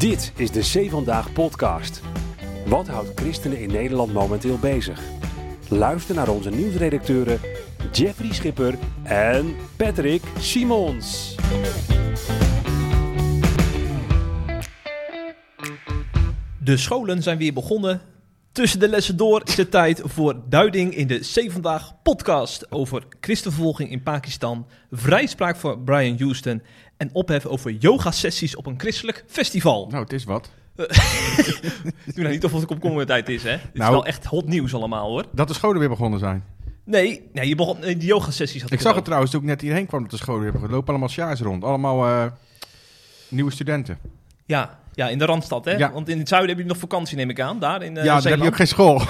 Dit is de C Vandaag podcast. Wat houdt christenen in Nederland momenteel bezig? Luister naar onze nieuwsredacteuren Jeffrey Schipper en Patrick Simons. De scholen zijn weer begonnen. Tussen de lessen door is het tijd voor duiding in de C Vandaag podcast over christenvervolging in Pakistan, vrijspraak voor Brian Houston en ophef over yoga-sessies op een christelijk festival. Nou, het is wat. Doe nou niet of het komkommertijd is, hè? Het is Nou- wel echt hot nieuws allemaal, hoor. Dat de scholen weer begonnen zijn. Nee, nee je begon, die yoga-sessies had Ik zag het ook. trouwens toen ik net hierheen kwam dat de scholen weer begonnen. Er lopen allemaal sjaars rond. Allemaal eh, nieuwe studenten. Ja, ja, in de Randstad, hè? Ja. Want in het zuiden heb je nog vakantie, neem ik aan, daar in eh ja, dan heb je ook geen school.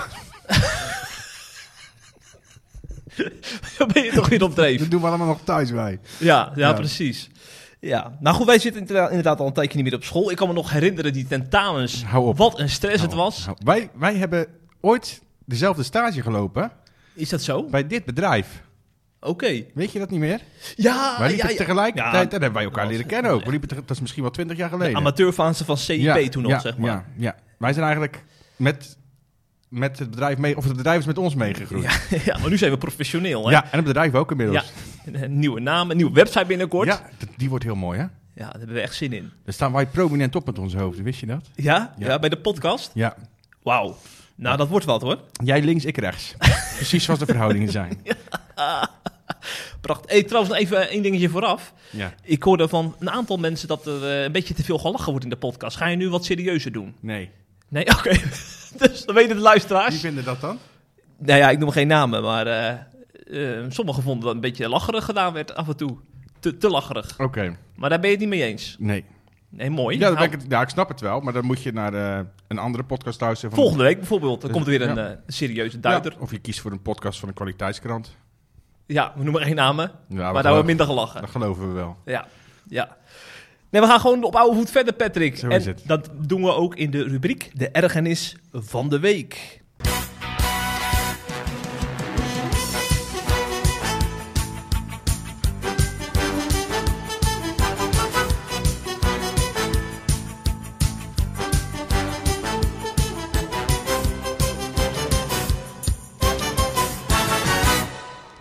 Dan ben je toch weer op dreef. Dat doen we allemaal nog thuis bij. Ja, ja, Ja. precies. Ja, nou goed, wij zitten inderdaad, al een tijdje niet meer op school. Ik kan me nog herinneren, die tentamens. Hou op. Wat een stress het was. Wij, wij hebben ooit dezelfde stage gelopen Is dat zo? bij dit bedrijf. Oké. Weet je dat niet meer? Ja, wij liepen ja, ja. tegelijkertijd. Ja, en hebben wij elkaar leren kennen ook. We liepen dat is misschien wel twintig jaar geleden. De amateurfase van CIP Ja, toen nog, ja, zeg maar. Ja, ja. Wij zijn eigenlijk met, met het bedrijf mee, of het bedrijf is met ons meegegroeid. Ja, Ja, maar nu zijn we professioneel, hè? en het bedrijf ook inmiddels. Ja. Een nieuwe naam, een nieuwe website binnenkort. Ja. Ja, die wordt heel mooi, hè? daar hebben we echt zin in. Daar staan wij prominent op met onze hoofden, wist je dat? Ja? Ja, Ja. bij de podcast? Ja. Wauw. Nou, dat wordt wat, hoor. Jij links, ik rechts. Precies zoals de verhoudingen zijn. Prachtig. Hey, trouwens, nog even één dingetje vooraf. Ja. Ik hoorde van een aantal mensen dat er eh, een beetje te veel gelachen wordt in de podcast. Ga je nu wat serieuzer doen? Nee. Nee, oké. dus dan weten de luisteraars. Wie vinden dat dan? Nou ja, ik noem geen namen, maar eh, eh, sommigen vonden dat een beetje lacherig gedaan werd af en toe. Te, te lacherig. Oké. Maar daar ben je het niet mee eens. Nee. Nee, mooi. Ja, Nou, ik, het, ja, ik snap het wel, maar dan moet je naar eh, een andere podcast luisteren. Van volgende week bijvoorbeeld, dan Dus- komt er weer een ja. eh, serieuze duider. Ja, of je kiest voor een podcast van een kwaliteitskrant. Ja, we noemen geen namen, Ja, we maar daar wordt geloven- minder gelachen. Dat geloven we wel. Ja, ja. Nee, we gaan gewoon op oude voet verder, Patrick. Zo en is het. dat doen we ook in de rubriek De Ergernis van de Week.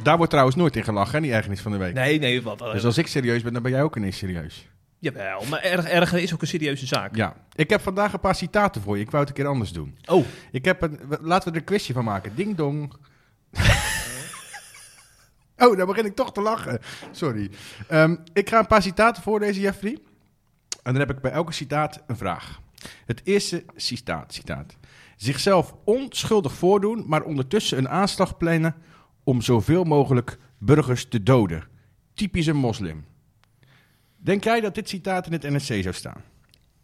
Daar wordt trouwens nooit in gelachen, hè, die ergernis van de week. Nee, nee, wat. Dus als ik serieus ben, dan ben jij ook ineens serieus. Jawel, maar erg, erger is ook een serieuze zaak. Ja. Ik heb vandaag een paar citaten voor je. Ik wou het een keer anders doen. Oh, Ik heb een, laten we er een quizje van maken. Ding dong. oh, dan begin ik toch te lachen. Sorry. Ehm, ik ga een paar citaten voorlezen, Jeffrey. En dan heb ik bij elke citaat een vraag. Het eerste citaat, citaat. Zichzelf onschuldig voordoen, maar ondertussen een aanslag plannen om zoveel mogelijk burgers te doden. Typisch een moslim. Denk jij dat dit citaat in het NSC zou staan?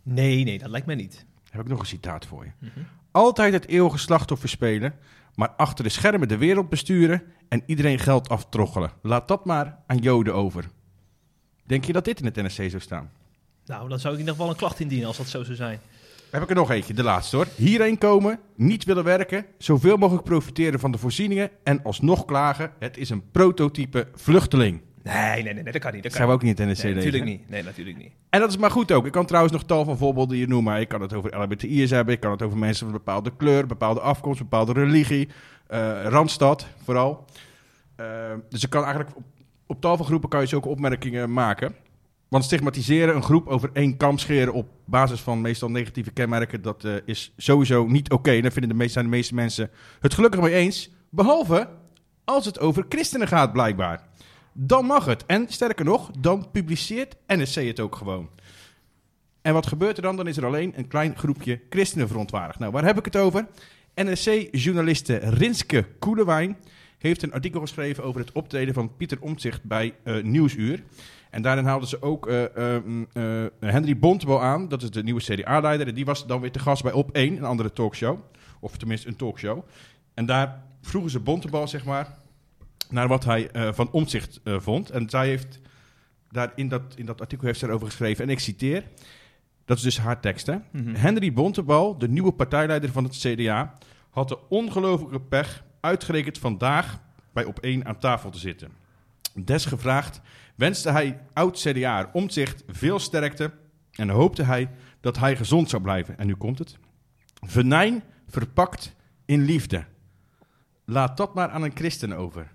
nee, nee, dat lijkt mij niet. heb ik nog een citaat voor je. Altijd het eeuwige slachtoffer spelen, maar achter de schermen de wereld besturen en iedereen geld aftroggelen. Laat dat maar aan Joden over. Denk je dat dit in het NSC zou staan? Nou, dan zou ik in ieder geval een klacht indienen als dat zo zou zijn. Heb ik er nog eentje, de laatste hoor. Hierheen komen, niet willen werken, zoveel mogelijk profiteren van de voorzieningen en alsnog klagen. Het is een prototype vluchteling. Nee, nee, nee, dat kan niet. Dat kan zou ook niet in het NSC Nee, natuurlijk niet. Nee, natuurlijk niet. En dat is maar goed ook. Ik kan trouwens nog tal van voorbeelden hier noemen. Ik kan het over LHBTI'ers hebben. Ik kan het over mensen van een bepaalde kleur, bepaalde afkomst, bepaalde religie. eh, Randstad vooral. Eh, dus ik kan eigenlijk op, op tal van groepen kan je zulke opmerkingen maken. Want stigmatiseren, een groep over één kam scheren op basis van meestal negatieve kenmerken, dat eh, is sowieso niet oké. Daar vinden de meeste, zijn de meeste mensen het gelukkig mee eens. Behalve als het over christenen gaat, blijkbaar. Dan mag het. En sterker nog, dan publiceert NSC het ook gewoon. En wat gebeurt er dan? Dan is er alleen een klein groepje christenen verontwaardigd. Nou, waar heb ik het over? NSC-journaliste Rinske Koelewijn heeft een artikel geschreven over het optreden van Pieter Omtzigt bij eh, Nieuwsuur. En daarin haalden ze ook mm, eh, Henry Bontebal aan, dat is de nieuwe CDA-leider. En die was dan weer te gast bij Op1, een andere talkshow. Of tenminste een talkshow. En daar vroegen ze Bontebal, zeg maar, naar wat hij van eh, vond. En zij heeft daar in dat, in dat artikel heeft ze erover geschreven, en ik citeer... Dat is dus haar tekst, hè? Mhm. Henry Bontebal, de nieuwe partijleider van het CDA, had de ongelofelijke pech uitgerekend vandaag bij op één aan tafel te zitten. Desgevraagd wenste hij oud-CDA Omtzigt veel sterkte en hoopte hij dat hij gezond zou blijven. En nu komt het. Venijn verpakt in liefde. Laat dat maar aan een christen over.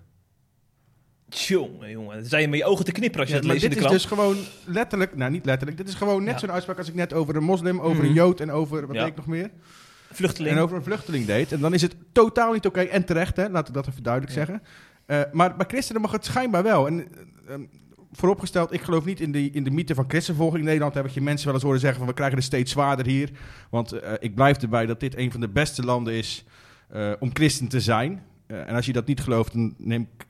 Tjonge, jongen. Dan zijn je met je ogen te knipperen als je Ja, dat leest in dit de is krant. dus gewoon letterlijk, nou niet letterlijk, dit is gewoon net Ja. zo'n uitspraak als ik net over een moslim, over Mhm. een jood en over, wat Ja. weet ik nog meer? Vluchteling. En over een vluchteling deed. En dan is het totaal niet oké. En terecht, hè? laat ik dat even duidelijk zeggen. Eh, maar bij christenen mag het schijnbaar wel. En eh, eh, vooropgesteld, ik geloof niet in de, in de mythe van christenvolging. In Nederland heb ik je mensen wel eens horen zeggen van we krijgen er steeds zwaarder hier. Want eh, ik blijf erbij dat dit een van de beste landen is eh, om christen te zijn. Eh, en als je dat niet gelooft, dan neem ik,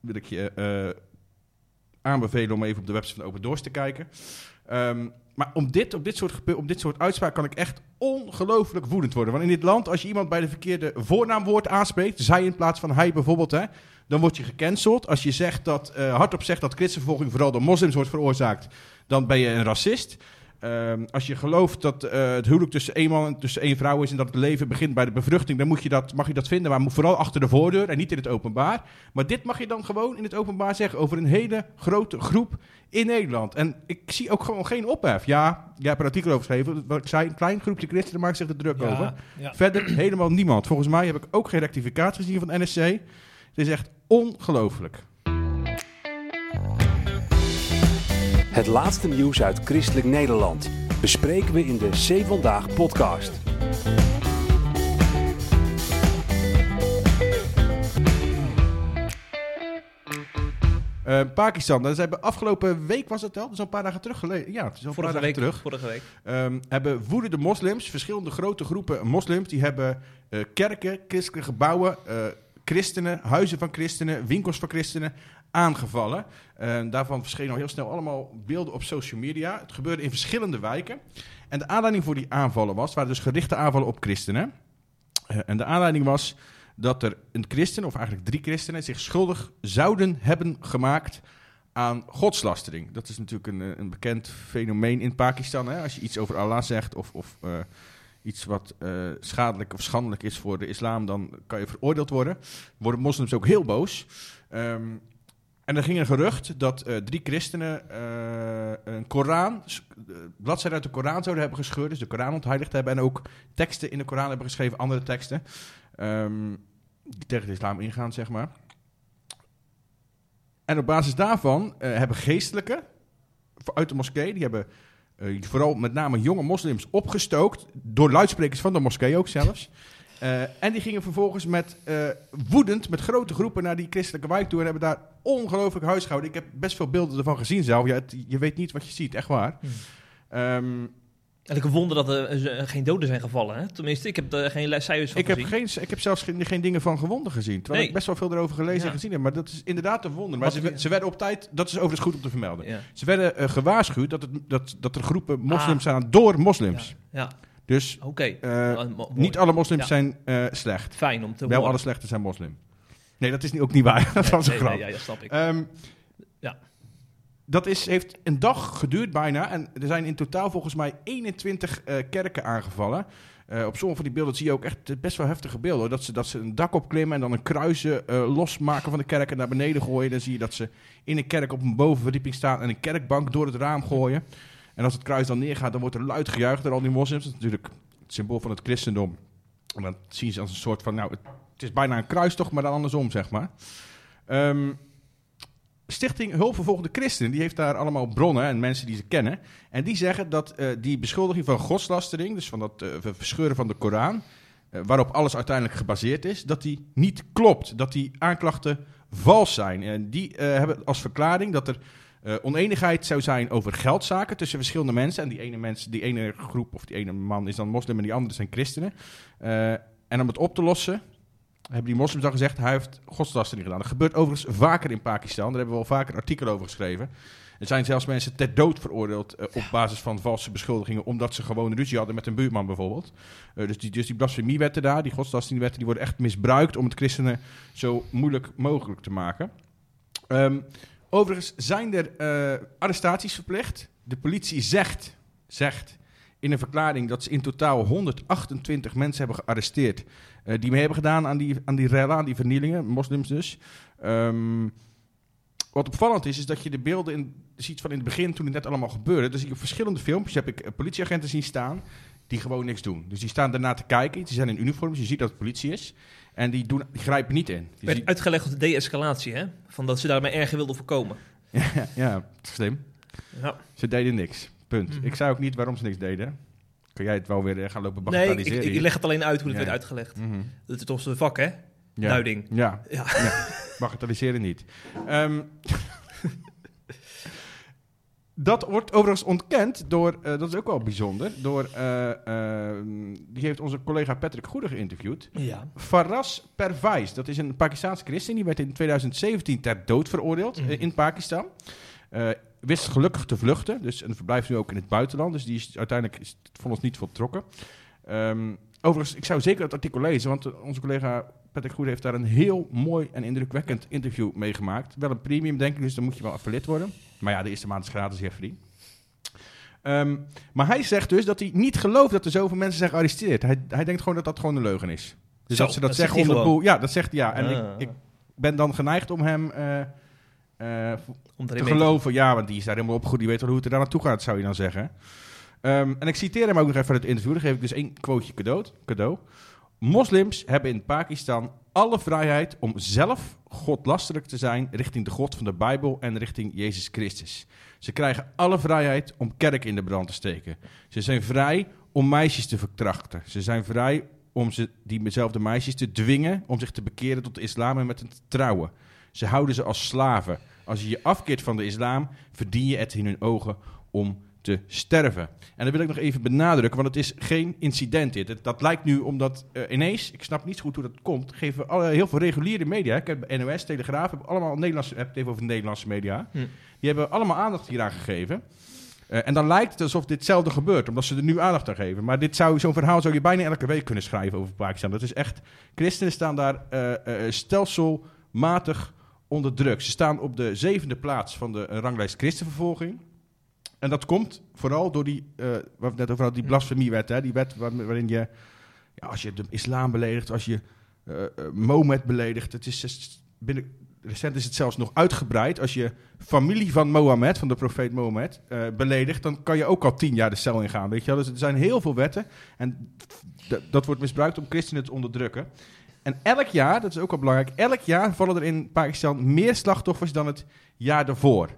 wil ik je aanbevelen om even op de website van Open Doors te kijken. Ehm, maar om dit, op, dit soort, op dit soort uitspraak kan ik echt ongelooflijk woedend worden. Want in dit land, als je iemand bij de verkeerde voornaamwoord aanspreekt, zij in plaats van hij bijvoorbeeld, hè, dan word je gecanceld. Als je zegt dat, eh, hardop zegt dat christenvervolging vooral door moslims wordt veroorzaakt, dan ben je een racist. Ehm, als je gelooft dat eh, het huwelijk tussen één man en tussen één vrouw is en dat het leven begint bij de bevruchting, dan moet je dat, mag je dat vinden, maar vooral achter de voordeur en niet in het openbaar. Maar dit mag je dan gewoon in het openbaar zeggen over een hele grote groep in Nederland. En ik zie ook gewoon geen ophef. Ja, jij hebt een artikel over geschreven. Wat ik zei, een klein groepje christenen maakt zich er druk over. ja. Verder helemaal niemand. Volgens mij heb ik ook geen rectificatie gezien van NSC. Het is echt ongelooflijk. Het laatste nieuws uit Christelijk Nederland bespreken we in de C Vandaag podcast. Eh, Pakistan, ze hebben afgelopen week was het al, dus al een paar dagen terug geleden. Ja, het is al een paar Vorige dagen week. terug. Vorige week. Ehm, hebben woedende moslims, verschillende grote groepen moslims, die hebben eh, kerken, christelijke gebouwen, eh, christenen, huizen van christenen, winkels van christenen aangevallen. En daarvan verschenen al heel snel allemaal beelden op social media. Het gebeurde in verschillende wijken. En de aanleiding voor die aanvallen was, waren dus gerichte aanvallen op christenen. Eh, en de aanleiding was dat er een christen, of eigenlijk drie christenen, zich schuldig zouden hebben gemaakt aan godslastering. Dat is natuurlijk een, eh, een bekend fenomeen in Pakistan. Hè? Als je iets over Allah zegt of, of eh, iets wat schadelijk of schandelijk is voor de islam, dan kan je veroordeeld worden. Worden moslims ook heel boos. Ehm, en er ging een gerucht dat eh, drie christenen eh, een Koran, eh, bladzijden uit de Koran zouden hebben gescheurd, dus de Koran ontheiligd hebben en ook teksten in de Koran hebben geschreven, andere teksten, ehm, die tegen de islam ingaan, zeg maar. En op basis daarvan hebben geestelijken uit de moskee, die hebben vooral met name jonge moslims opgestookt, door luidsprekers van de moskee ook zelfs. Eh, en die gingen vervolgens met eh, woedend, met grote groepen naar die christelijke wijk toe en hebben daar ongelooflijk huisgehouden. Ik heb best veel beelden ervan gezien zelf. Ja, het- je weet niet wat je ziet, echt waar. Hmm. Ehm, Eigenlijk een wonder dat er eh, geen doden zijn gevallen. Hè? Tenminste, ik heb er geen cijfers van ik, heb gezien. geen, ik heb zelfs geen, geen dingen van gewonden gezien. Terwijl Nee. ik best wel veel erover gelezen Ja. en gezien heb. Maar dat is inderdaad een wonder. Maar ze, ze werden op tijd, dat is overigens goed om te vermelden. Ja. Ze werden gewaarschuwd dat, het, dat, dat er groepen moslims Ah. zijn door moslims. Ja, ja. Dus eh, mooi. niet alle moslims Ja. zijn eh, slecht. Fijn om te Wel horen. alle slechte zijn moslim. Nee, dat is ook niet waar. dat was een Nee, grap. nee, ja, dat snap ik. Ehm, Ja. Dat is, heeft een dag geduurd bijna. En er zijn in totaal volgens mij 21 eh, kerken aangevallen. Op sommige van die beelden zie je ook echt best wel heftige beelden. Dat ze, dat ze een dak opklimmen en dan een kruisen losmaken van de kerk en naar beneden gooien. Dan zie je dat ze in een kerk op een bovenverdieping staan en een kerkbank door het raam gooien. En als het kruis dan neergaat, dan wordt er luid gejuicht door al die moslims. Dat is natuurlijk het symbool van het christendom. En dan zien ze als een soort van, nou, het, is bijna een kruistocht, maar dan andersom, zeg maar. Ehm, Stichting Hulpvervolgde Christen, die heeft daar allemaal bronnen en mensen die ze kennen. En die zeggen dat eh, die beschuldiging van godslastering, dus van dat eh, verscheuren van de Koran, eh, waarop alles uiteindelijk gebaseerd is, dat die niet klopt. Dat die aanklachten vals zijn. En die hebben als verklaring dat er eh, oneenigheid zou zijn over geldzaken tussen verschillende mensen. En die ene, mens, die ene groep of die ene man is dan moslim en die andere zijn christenen. Eh, en om het op te lossen, hebben die moslims dan gezegd, hij heeft godslastering gedaan. Dat gebeurt overigens vaker in Pakistan. Daar hebben we wel vaker een artikel over geschreven. Er zijn zelfs mensen ter dood veroordeeld eh, op basis van valse beschuldigingen, omdat ze gewoon ruzie hadden met een buurman bijvoorbeeld. Dus, die, dus die blasfemiewetten daar, die godslastingwetten, die worden echt misbruikt om het christenen zo moeilijk mogelijk te maken. Ehm, overigens zijn er eh, arrestaties verplicht. De politie zegt, zegt in een verklaring dat ze in totaal 128 mensen hebben gearresteerd. eh, die mee hebben gedaan aan die, aan die rellen, aan die vernielingen, moslims dus. Ehm, wat opvallend is, is dat je de beelden in, ziet van in het begin, toen het net allemaal gebeurde. Dus je op verschillende filmpjes heb ik eh, politieagenten zien staan die gewoon niks doen. Dus die staan daarna te kijken. Die zijn in uniform, dus je ziet dat het politie is. En die, doen, die grijpen niet in. Die werd uitgelegd als de de-escalatie, hè? Van dat ze daarmee erger wilden voorkomen. ja, ja, slim. Ja. Ze deden niks. Punt. Mhm. Ik zei ook niet waarom ze niks deden. Kun jij het wel weer eh, gaan lopen Nee, ik, bagatelliseren? ik, ik leg het alleen uit hoe het Ja. werd uitgelegd. Mhm. Dat is toch een vak, hè? ja. Duiding. Ja, Ja. bagatelliseren niet. Ehm, dat wordt overigens ontkend door, eh, dat is ook wel bijzonder, door, eh, ehm, die heeft onze collega Patrick Goede geïnterviewd. Ja. Faraz Pervais, dat is een Pakistaanse christen, die werd in 2017 ter dood veroordeeld Mhm. eh, in Pakistan. Eh, wist gelukkig te vluchten, dus, en verblijft nu ook in het buitenland, dus die is uiteindelijk is vonnis niet voltrokken. Ehm, overigens, ik zou zeker dat artikel lezen, want eh, onze collega Patrick Goede heeft daar een heel mooi en indrukwekkend interview mee gemaakt. Wel een premium, denk ik, dus dan moet je wel affiliate worden. Maar ja, de eerste maand is gratis, Jeffrey. Ehm, maar hij zegt dus dat hij niet gelooft dat er zoveel mensen zijn gearresteerd. Hij, hij denkt gewoon dat dat gewoon een leugen is. Dus Zo, dat ze dat, dat zeggen onder boel. Ja, dat zegt hij ja. En Ah. ik, ik ben dan geneigd om hem eh, eh, Om te geloven. Ja, want die is daar helemaal opgegroeid. Die weet wel hoe het er daar naartoe gaat, zou je dan zeggen. Ehm, en ik citeer hem ook nog even uit het interview. Dan geef ik dus één quoteje cadeau. cadeau. Moslims hebben in Pakistan alle vrijheid om zelf godlastelijk te zijn richting de God van de Bijbel en richting Jezus Christus. Ze krijgen alle vrijheid om kerk in de brand te steken. Ze zijn vrij om meisjes te verkrachten. Ze zijn vrij om ze, diezelfde meisjes te dwingen om zich te bekeren tot de islam en met hen te trouwen. Ze houden ze als slaven. Als je je afkeert van de islam, verdien je het in hun ogen om te sterven. En dat wil ik nog even benadrukken, want het is geen incident dit. Dat lijkt nu omdat eh, ineens, ik snap niet zo goed hoe dat komt, geven alle, heel veel reguliere media, ik heb NOS, Telegraaf, heb allemaal Nederlandse, heb het even over de Nederlandse media, Hm. die hebben allemaal aandacht hieraan gegeven. Eh, en dan lijkt het alsof dit zelden gebeurt, omdat ze er nu aandacht aan geven. Maar dit zou, zo'n verhaal zou je bijna elke week kunnen schrijven over Pakistan. Dat is echt, christenen staan daar eh, stelselmatig onder druk. Ze staan op de zevende plaats van de ranglijst christenvervolging. En dat komt vooral door die, eh waar we het net over die blasfemiewet. Hè? Die wet waar- waarin je, ja, als je de islam beledigt, als je eh eh, Mohammed beledigt. Het is binnen, recent is het zelfs nog uitgebreid. Als je familie van Mohammed, van de profeet Mohammed, eh, beledigt, dan kan je ook al tien jaar de cel ingaan. Weet je wel? Dus er zijn heel veel wetten en dat wordt misbruikt om christenen te onderdrukken. En elk jaar, dat is ook wel belangrijk, elk jaar vallen er in Pakistan meer slachtoffers dan het jaar daarvoor.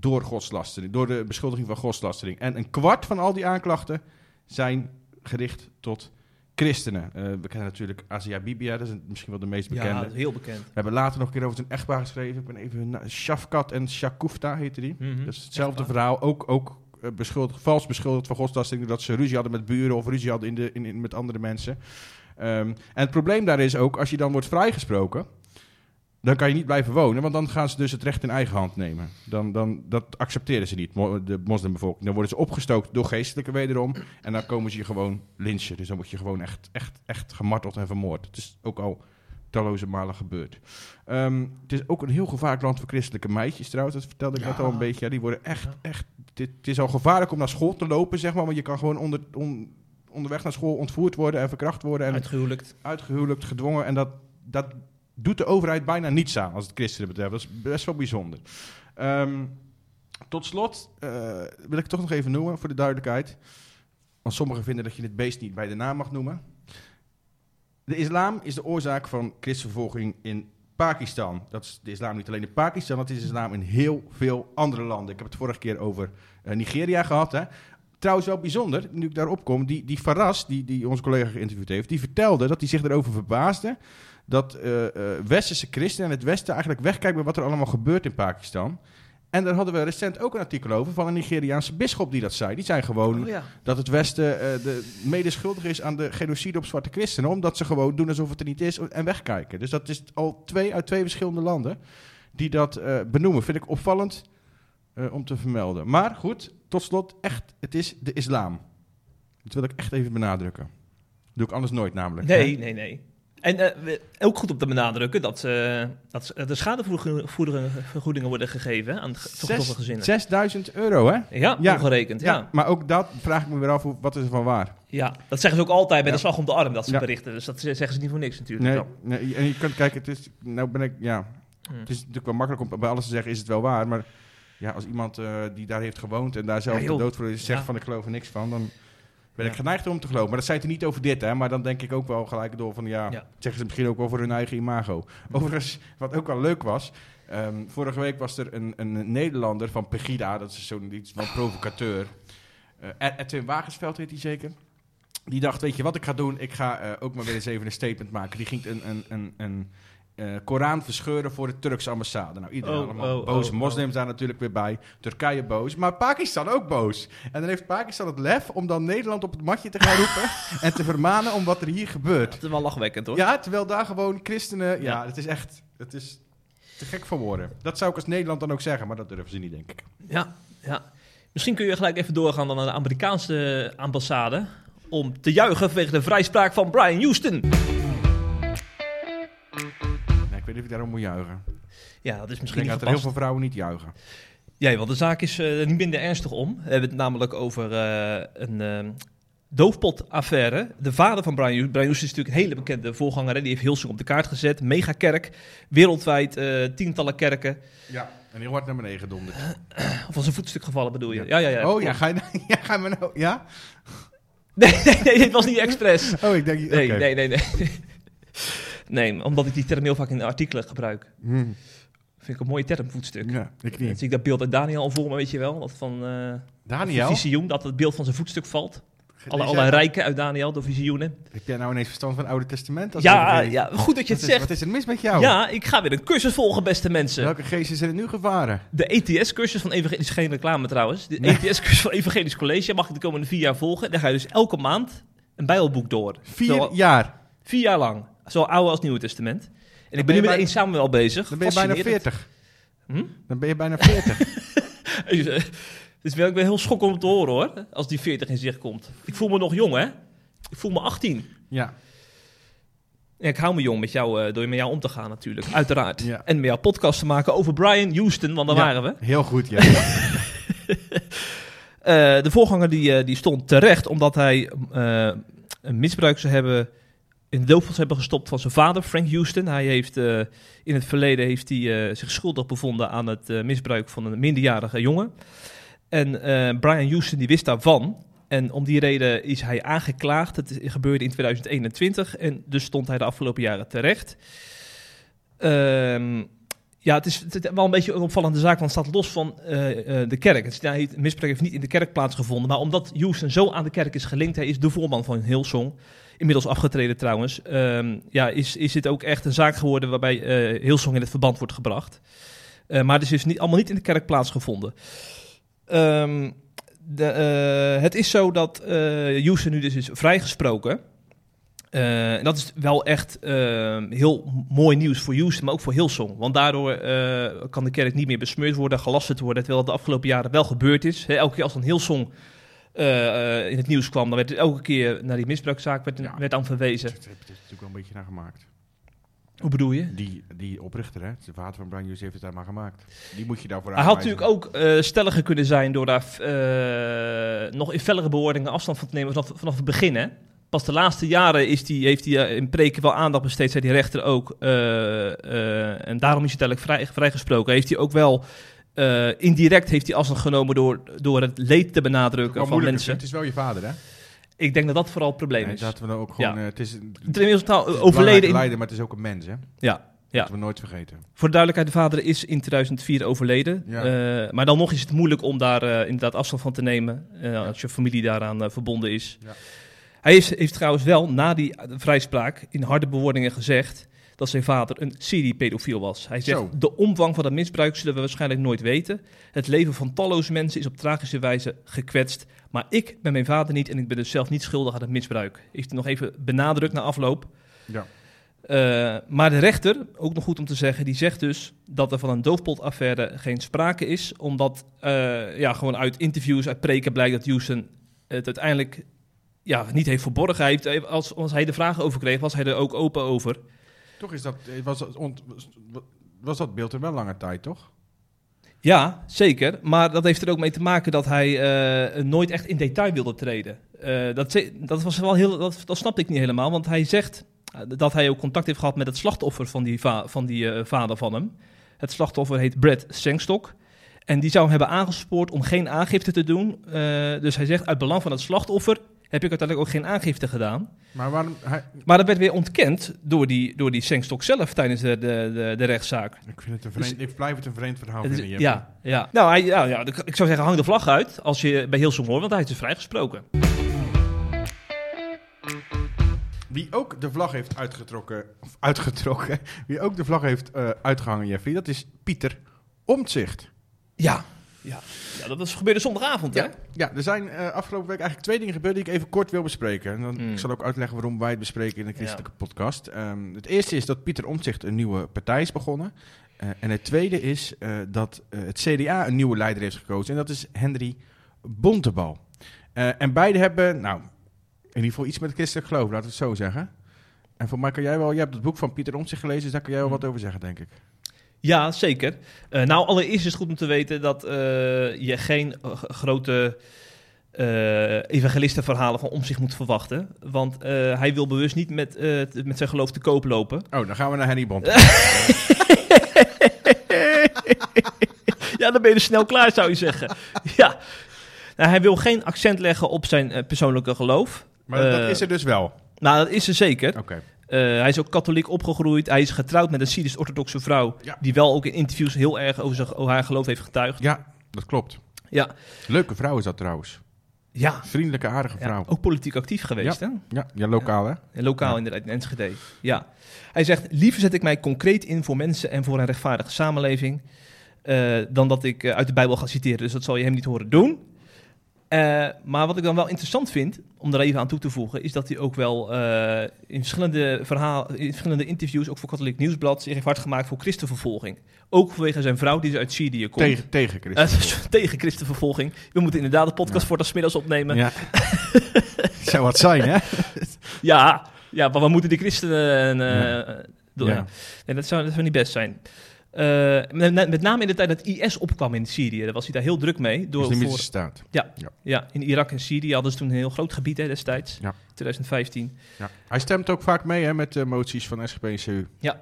Door godslastering, door de beschuldiging van godslastering. En een kwart van al die aanklachten zijn gericht tot christenen. Eh, we kennen natuurlijk Asia Bibia, dat is misschien wel de meest bekende. Ja, heel bekend. We hebben later nog een keer over zijn echtpaar geschreven. Ik ben even... Shafkat en Shakufta heette die. Mhm. Dat is hetzelfde Echtpaar. verhaal. Ook, ook eh, beschuldigd, vals beschuldigd van godslastering... dat ze ruzie hadden met buren of ruzie hadden in de, in, in- met andere mensen. Ehm, en het probleem daar is ook... als je dan wordt vrijgesproken... dan kan je niet blijven wonen... want dan gaan ze dus het recht in eigen hand nemen. Dan, dan, dat accepteren ze niet, de moslimbevolking. Dan worden ze opgestookt door geestelijke wederom... en dan komen ze je gewoon lynchen. Dus dan word je gewoon echt, echt, echt gemarteld en vermoord. Het is ook al talloze malen gebeurd. Ehm, het is ook een heel gevaarlijk land voor christelijke meisjes trouwens. Dat vertelde ik net al een beetje. Ja, die worden echt, echt... Dit, het is al gevaarlijk om naar school te lopen, zeg maar. Want je kan gewoon onder, on- onderweg naar school ontvoerd worden en verkracht worden. En Uitgehuwelijkt. uitgehuwelijkt, gedwongen. En dat, dat doet de overheid bijna niets aan als het christenen betreft. Dat is best wel bijzonder. Ehm, tot slot eh, wil ik toch nog even noemen voor de duidelijkheid. Want sommigen vinden dat je dit beest niet bij de naam mag noemen. De islam is de oorzaak van christenvervolging in Pakistan. Dat is de islam niet alleen in Pakistan, dat is de islam in heel veel andere landen. Ik heb het vorige keer over eh, Nigeria gehad. Hè. Trouwens wel bijzonder, nu ik daarop kom, die, die Faras, die, die onze collega geïnterviewd heeft, die vertelde dat hij zich erover verbaasde dat eh, eh, westerse christenen en het westen eigenlijk wegkijken bij wat er allemaal gebeurt in Pakistan. En daar hadden we recent ook een artikel over van een Nigeriaanse bisschop die dat zei. Die zei gewoon Oh ja. dat het Westen eh, de medeschuldig is aan de genocide op zwarte christenen. Omdat ze gewoon doen alsof het er niet is en wegkijken. Dus dat is al twee uit twee verschillende landen die dat benoemen. Vind ik opvallend om te vermelden. Maar goed, tot slot, echt, het is de islam. Dat wil ik echt even benadrukken. doe ik anders nooit namelijk. Nee, hè? nee, nee. En eh, ook goed om te benadrukken dat, eh, dat de schadevergoedingen worden gegeven aan getroffen gezinnen. 6000 euro, hè? Ja, Ja. ongerekend. Ja. Ja, maar ook dat vraag ik me weer af, wat is er van waar? ja, dat zeggen ze ook altijd bij Ja. de slag om de arm, dat ze berichten. Dus dat zeggen ze niet voor niks natuurlijk. Nee, nee, en je kunt kijken, het is, nou ben ik, ja, Hmm. Het is natuurlijk wel makkelijk om bij alles te zeggen, is het wel waar. Maar ja, als iemand eh, die daar heeft gewoond en daar zelf de dood voor is, zegt van ik geloof er niks van, dan ben ik geneigd om te geloven. Maar dat zei hij niet over dit, hè. Maar dan denk ik ook wel gelijk door van, ja, Ja. zeggen ze misschien ook wel voor hun eigen imago. Overigens, wat ook wel leuk was, ehm, vorige week was er een, een Nederlander van Pegida, dat is zo'n iets van provocateur. Ed- Edwin Wagensveld heet hij zeker. Die dacht, weet je wat ik ga doen? Ik ga eh, ook maar weer eens even een statement maken. Die ging een, een, een, een eh, Koran verscheuren voor de Turkse ambassade. Nou, iedereen Oh, allemaal oh, boze oh, moslims daar natuurlijk weer bij. Turkije boos, maar Pakistan ook boos. En dan heeft Pakistan het lef om dan Nederland op het matje te gaan roepen... en te vermanen om wat er hier gebeurt. Dat is wel lachwekkend hoor. Ja, terwijl daar gewoon christenen... Ja, Ja. het is echt... Het is te gek voor woorden. Dat zou ik als Nederland dan ook zeggen, maar dat durven ze niet, denk ik. Ja, ja. Misschien kun je gelijk even doorgaan dan naar de Amerikaanse ambassade. Om te juichen vanwege de vrijspraak van Brian Houston. Nee, ik ik daarom moet juichen. Ja, dat is Ik misschien denk niet dat er heel veel vrouwen niet juichen. Ja, want de zaak is eh, niet minder ernstig om. We hebben het namelijk over eh, een eh doofpotaffaire. De vader van Brian Houston, Brian is natuurlijk een hele bekende voorganger. Hè? Die heeft Hilsing op de kaart gezet. Megakerk, wereldwijd tientallen kerken. Ja, en heel hard naar beneden gedonderd. Of was een voetstuk gevallen bedoel je? Ja. Ja, ja, ja. oh ja, ga je, nou- ja, ga je nou... Ja? Nee, nee, nee, dit was niet expres. Oh, ik denk... Nee, oké. nee, nee, nee. Nee, omdat ik die term heel vaak in de artikelen gebruik. Hmm, Vind ik een mooie term, voetstuk. Ja, ik Dan niet. zie ik dat beeld uit Daniel al voor me, weet je wel. Dat van eh Daniel? visioen, dat het beeld van zijn voetstuk valt. Alle, alle rijken uit Daniel, door visioenen. Heb jij nou ineens verstand van het Oude Testament? als Ja, ja, goed dat je Wat het is, wat zegt. is er mis met jou? Ja, ik ga weer een cursus volgen, beste mensen. Welke geesten zijn er nu gevaren? De ETS-cursus van Evangelisch, geen reclame trouwens. De Nee. ETS-cursus van Evangelisch College mag ik de komende vier jaar volgen. Daar ga je dus elke maand een bijbelboek door. Vier jaar. vier jaar lang. Zowel Oude als Nieuwe Testament. En ik ben ben nu met bij- 1 Samuel bezig. Dan ben je bijna Fascinerend. 40. Hm? Dan ben je bijna 40. Het is wel, ik ben heel schokkend om te horen hoor, als die 40 in zicht komt. Ik voel me nog jong hè. Ik voel me 18. ja. Ik hou me jong met jou, eh, door met jou om te gaan natuurlijk, uiteraard. Ja. En met jou podcast te maken over Brian Houston, want daar Ja. waren we. Heel goed, ja. Eh, de voorganger die, eh, die stond terecht omdat hij een misbruik zou hebben, in de doofpot hebben gestopt van zijn vader, Frank Houston. Hij heeft eh, in het verleden heeft hij, eh, zich schuldig bevonden aan het eh, misbruik van een minderjarige jongen. En Brian Houston die wist daarvan. En om die reden is hij aangeklaagd. Het gebeurde in 2021 en dus stond hij de afgelopen jaren terecht. Ehm, ja, het is, wel een beetje een opvallende zaak, want het staat los van de kerk. Het misbruik heeft niet in de kerk plaatsgevonden, maar omdat Houston zo aan de kerk is gelinkt, hij is de voorman van Hillsong, inmiddels afgetreden trouwens, ehm, ja, is, is dit ook echt een zaak geworden waarbij eh Hillsong in het verband wordt gebracht. Eh, maar het is dus niet, allemaal niet in de kerk plaatsgevonden. Ehm, de, eh, het is zo dat eh Houston nu dus is vrijgesproken. En dat is wel echt eh, heel mooi nieuws voor Houston, maar ook voor Hillsong. Want daardoor kan de kerk niet meer besmeurd worden, gelasterd worden. Terwijl dat de afgelopen jaren wel gebeurd is. Elke keer als eh, eh, in het nieuws kwam, dan werd het elke keer naar die misbruikzaak werd, Ja. werd aan verwezen. Dat heb je natuurlijk wel een beetje naar gemaakt. Hoe bedoel je? Die, die oprichter, hè, de vader van Brian Hughes, heeft het daar maar gemaakt. Die moet je daarvoor Hij had natuurlijk ook eh, stelliger kunnen zijn door daar eh, nog in fellere bewoordingen afstand van te nemen vanaf, vanaf het begin. Hè? Pas de laatste jaren is die, heeft hij eh, in preken wel aandacht besteed, zei die rechter ook. eh, eh, en daarom is hij uiteindelijk vrij, vrijgesproken. Heeft hij ook wel eh, indirect heeft hij afstand genomen door, door het leed te benadrukken van mensen. Het is wel je vader, hè? Ik denk dat dat vooral het probleem Nee, is. dat we dan ook gewoon... Ja. eh, het is, een- Het is nou is overleden in... leider, maar het is ook een mens, hè? Ja, ja. Dat we nooit vergeten. Voor de duidelijkheid, de vader is in 2004 overleden. Ja. Eh, maar dan nog is het moeilijk om daar inderdaad afstand van te nemen. Als je familie daaraan verbonden is. Ja. Hij heeft, heeft trouwens wel na die vrijspraak in harde bewoordingen gezegd dat zijn vader een seriepedofiel was. Hij zegt, Zo. de omvang van dat misbruik zullen we waarschijnlijk nooit weten. Het leven van talloze mensen is op tragische wijze gekwetst. Maar ik ben mijn vader niet en ik ben dus zelf niet schuldig aan het misbruik. Heeft hij nog even benadrukt na afloop. Ja. Eh, maar de rechter, ook nog goed om te zeggen, die zegt dus dat er van een doofpotaffaire geen sprake is. Omdat eh, ja, gewoon uit interviews, uit preken blijkt dat Houston het uiteindelijk ja, niet heeft verborgen. Hij heeft, als, als hij de vragen over kreeg, was hij er ook open over. Toch is dat, eh, was, was, dat beeld er wel lange tijd, toch? Ja, zeker. Maar dat heeft er ook mee te maken dat hij eh, nooit echt in detail wilde treden. Eh, dat, dat, was wel heel, dat, dat snapte ik niet helemaal, want hij zegt dat hij ook contact heeft gehad met het slachtoffer van die, va- van die vader van hem. Het slachtoffer heet Brad Sengstok. En die zou hem hebben aangespoord om geen aangifte te doen. Dus hij zegt, uit belang van het slachtoffer heb ik uiteindelijk ook geen aangifte gedaan. Maar waarom... Hij, Maar dat werd weer ontkend door die, door die Sengstok zelf tijdens de, de, de, de rechtszaak. ik, vind het een vreemd, ik blijf het een vreemd verhaal is- vinden. Ja, ja. Nou, hij, ja, ja, ik zou zeggen, hang de vlag uit als je bij Hilsum hoort, want hij is dus vrijgesproken. Wie ook de vlag heeft uitgetrokken, of uitgetrokken, wie ook de vlag heeft eh, uitgehangen, Jeffrey, dat is Pieter Omtzigt. Ja, ja. ja dat is gebeurde zondagavond, hè? Ja, ja, er zijn eh, afgelopen week eigenlijk twee dingen gebeurd die ik even kort wil bespreken. En dan, Mm. Ik zal ook uitleggen waarom wij het bespreken in de christelijke podcast. Ehm, het eerste is dat Pieter Omtzigt een nieuwe partij is begonnen. Eh, en het tweede is eh, dat het CDA een nieuwe leider heeft gekozen. En dat is Henry Bontebal. En beide hebben, nou, in ieder geval iets met christelijk geloof, laten we het zo zeggen. En voor mij kan jij wel, jij hebt het boek van Pieter Omtzigt gelezen, dus daar kan jij wel Mm. wat over zeggen, denk ik. Ja, zeker. Eh, nou, allereerst is het goed om te weten dat eh, je geen eh, grote eh evangelistenverhalen van om zich moet verwachten. Want hij wil bewust niet met, met zijn geloof te koop lopen. Oh, dan gaan we naar Henry Bont. ja, dan ben je er snel klaar, zou je zeggen. ja. Nou, hij wil geen accent leggen op zijn persoonlijke geloof. Maar dat is er dus wel. Nou, dat is er zeker. Oké. Eh, hij is ook katholiek opgegroeid. Hij is getrouwd met een Syrisch-orthodoxe vrouw. Ja. Die wel ook in interviews heel erg over, zijn, over haar geloof heeft getuigd. Ja, dat klopt. Ja, Leuke vrouw is dat trouwens. ja. Vriendelijke, aardige ja vrouw. ook politiek actief geweest, hè? Ja, ja lokaal hè? Lokaal Ja. inderdaad, in Enschede. Ja. Hij zegt, liever zet ik mij concreet in voor mensen en voor een rechtvaardige samenleving... eh, dan dat ik eh, uit de Bijbel ga citeren. Dus dat zal je hem niet horen doen. Eh, maar wat ik dan wel interessant vind, om er even aan toe te voegen... is dat hij ook wel eh, in, verschillende verhaal, in verschillende interviews... ook voor Katholiek Nieuwsblad, zich heeft hard gemaakt voor christenvervolging. Ook vanwege zijn vrouw die dus uit Syrië komt. Tegen, tegen. Eh, tegen christenvervolging. We moeten inderdaad de podcast Ja. voor de middags opnemen. ja. Zou wat zijn hè? Ja, ja, maar we moeten die christenen... door- Ja. Nee, dat zou, dat zou niet best zijn. Eh, met, met name in de tijd dat IS opkwam in Syrië, daar was hij daar heel druk mee. Door, Islamitische voor, staat. ja, in Irak en Syrië hadden ze toen een heel groot gebied hè, destijds, Ja. 2015. Ja. Hij stemt ook vaak mee hè, met de moties van SGP en CU. Ja.